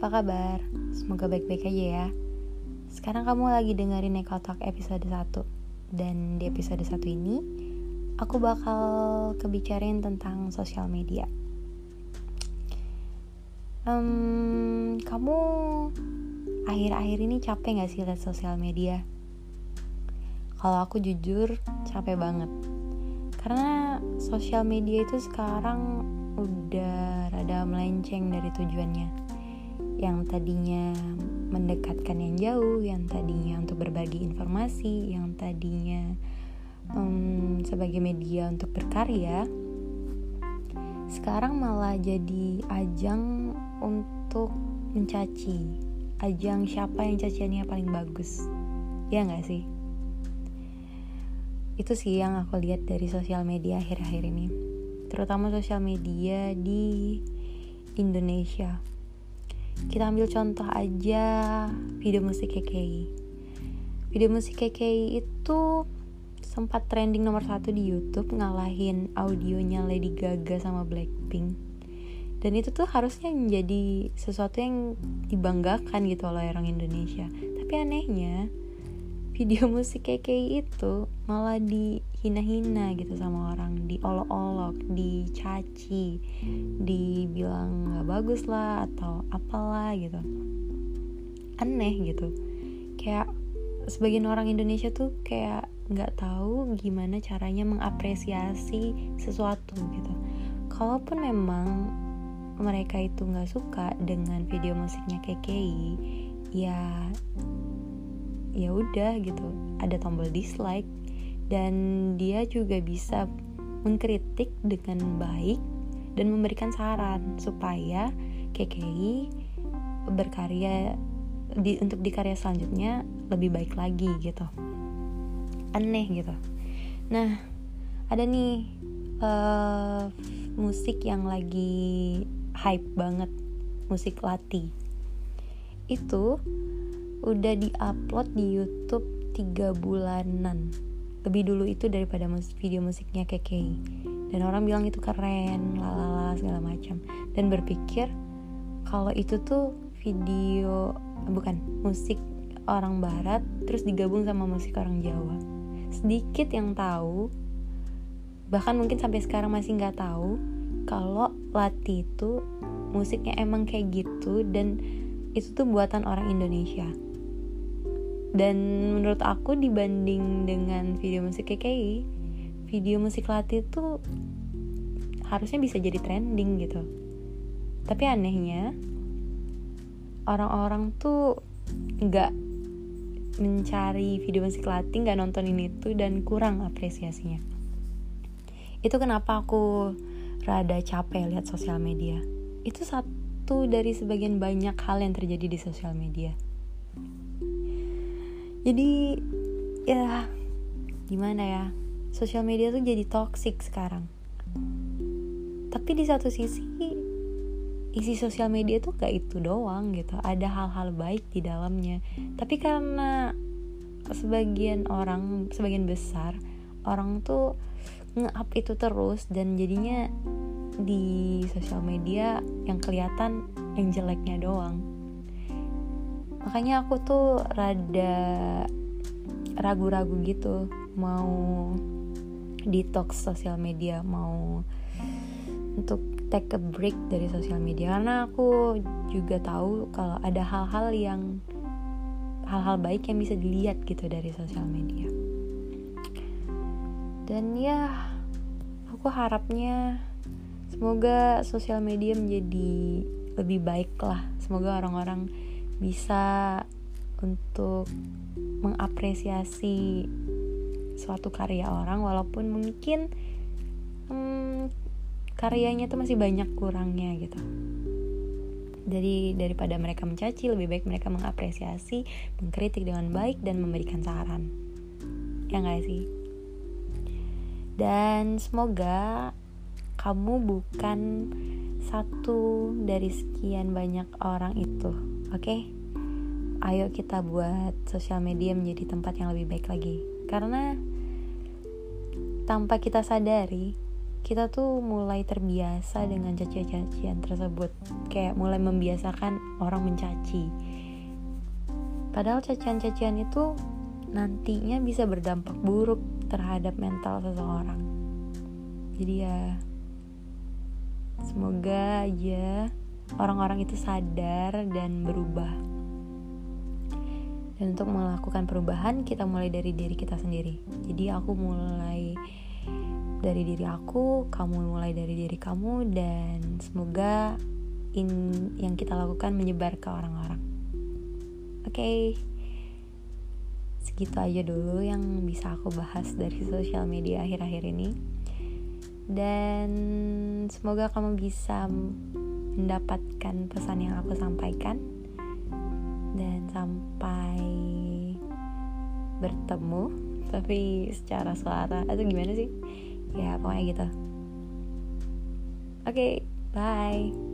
apa kabar? Semoga baik-baik aja ya. Sekarang kamu lagi dengerin Neko Talk episode 1. Dan di episode 1 ini, aku bakal kebicarain tentang sosial media. Um, kamu akhir-akhir ini capek gak sih liat sosial media? Kalau aku jujur, capek banget. Karena sosial media itu sekarang udah rada melenceng dari tujuannya yang tadinya mendekatkan yang jauh, yang tadinya untuk berbagi informasi, yang tadinya um, sebagai media untuk berkarya, sekarang malah jadi ajang untuk mencaci, ajang siapa yang caciannya paling bagus, ya nggak sih? Itu sih yang aku lihat dari sosial media akhir-akhir ini, terutama sosial media di Indonesia kita ambil contoh aja video musik KKI video musik KKI itu sempat trending nomor satu di YouTube ngalahin audionya Lady Gaga sama Blackpink. Dan itu tuh harusnya menjadi sesuatu yang dibanggakan gitu oleh orang Indonesia. Tapi anehnya video musik KKI itu malah dihina-hina gitu sama orang diolok-olok dicaci dibilang nggak bagus lah atau apalah gitu. Aneh gitu. Kayak sebagian orang Indonesia tuh kayak nggak tahu gimana caranya mengapresiasi sesuatu gitu. Kalaupun memang mereka itu nggak suka dengan video musiknya KKI ya ya udah gitu. Ada tombol dislike dan dia juga bisa mengkritik dengan baik dan memberikan saran supaya KKI berkarya di untuk di karya selanjutnya lebih baik lagi gitu. Aneh gitu. Nah ada nih uh, musik yang lagi hype banget musik lati. Itu udah diupload di YouTube tiga bulanan lebih dulu itu daripada musik, video musiknya KK dan orang bilang itu keren lalala segala macam. Dan berpikir kalau itu tuh video bukan musik orang barat terus digabung sama musik orang Jawa. Sedikit yang tahu bahkan mungkin sampai sekarang masih nggak tahu kalau Lati itu musiknya emang kayak gitu dan itu tuh buatan orang Indonesia dan menurut aku dibanding dengan video musik KKI video musik latih itu harusnya bisa jadi trending gitu. Tapi anehnya orang-orang tuh nggak mencari video musik latih nggak nontonin itu dan kurang apresiasinya. Itu kenapa aku rada capek lihat sosial media. Itu satu dari sebagian banyak hal yang terjadi di sosial media jadi ya gimana ya sosial media tuh jadi toxic sekarang. Tapi di satu sisi isi sosial media tuh gak itu doang gitu. Ada hal-hal baik di dalamnya. Tapi karena sebagian orang sebagian besar orang tuh nge-up itu terus dan jadinya di sosial media yang kelihatan yang jeleknya doang makanya aku tuh rada ragu-ragu gitu mau detox sosial media mau untuk take a break dari sosial media. Karena aku juga tahu kalau ada hal-hal yang hal-hal baik yang bisa dilihat gitu dari sosial media. Dan ya aku harapnya semoga sosial media menjadi lebih baik lah. Semoga orang-orang bisa untuk mengapresiasi suatu karya orang walaupun mungkin hmm, karyanya tuh masih banyak kurangnya gitu. Jadi daripada mereka mencaci lebih baik mereka mengapresiasi mengkritik dengan baik dan memberikan saran. Ya nggak sih? Dan semoga kamu bukan satu dari sekian banyak orang itu oke okay? ayo kita buat sosial media menjadi tempat yang lebih baik lagi. Karena tanpa kita sadari kita tuh mulai terbiasa dengan cacian-cacian tersebut. Kayak mulai membiasakan orang mencaci. Padahal cacian-cacian itu nantinya bisa berdampak buruk terhadap mental seseorang. Jadi ya semoga aja orang-orang itu sadar dan berubah dan untuk melakukan perubahan kita mulai dari diri kita sendiri jadi aku mulai dari diri aku, kamu mulai dari diri kamu, dan semoga in yang kita lakukan menyebar ke orang-orang. Oke, okay. segitu aja dulu yang bisa aku bahas dari sosial media akhir-akhir ini. Dan semoga kamu bisa mendapatkan pesan yang aku sampaikan. Dan sampai bertemu, tapi secara suara atau gimana sih? ya pokoknya gitu oke okay, bye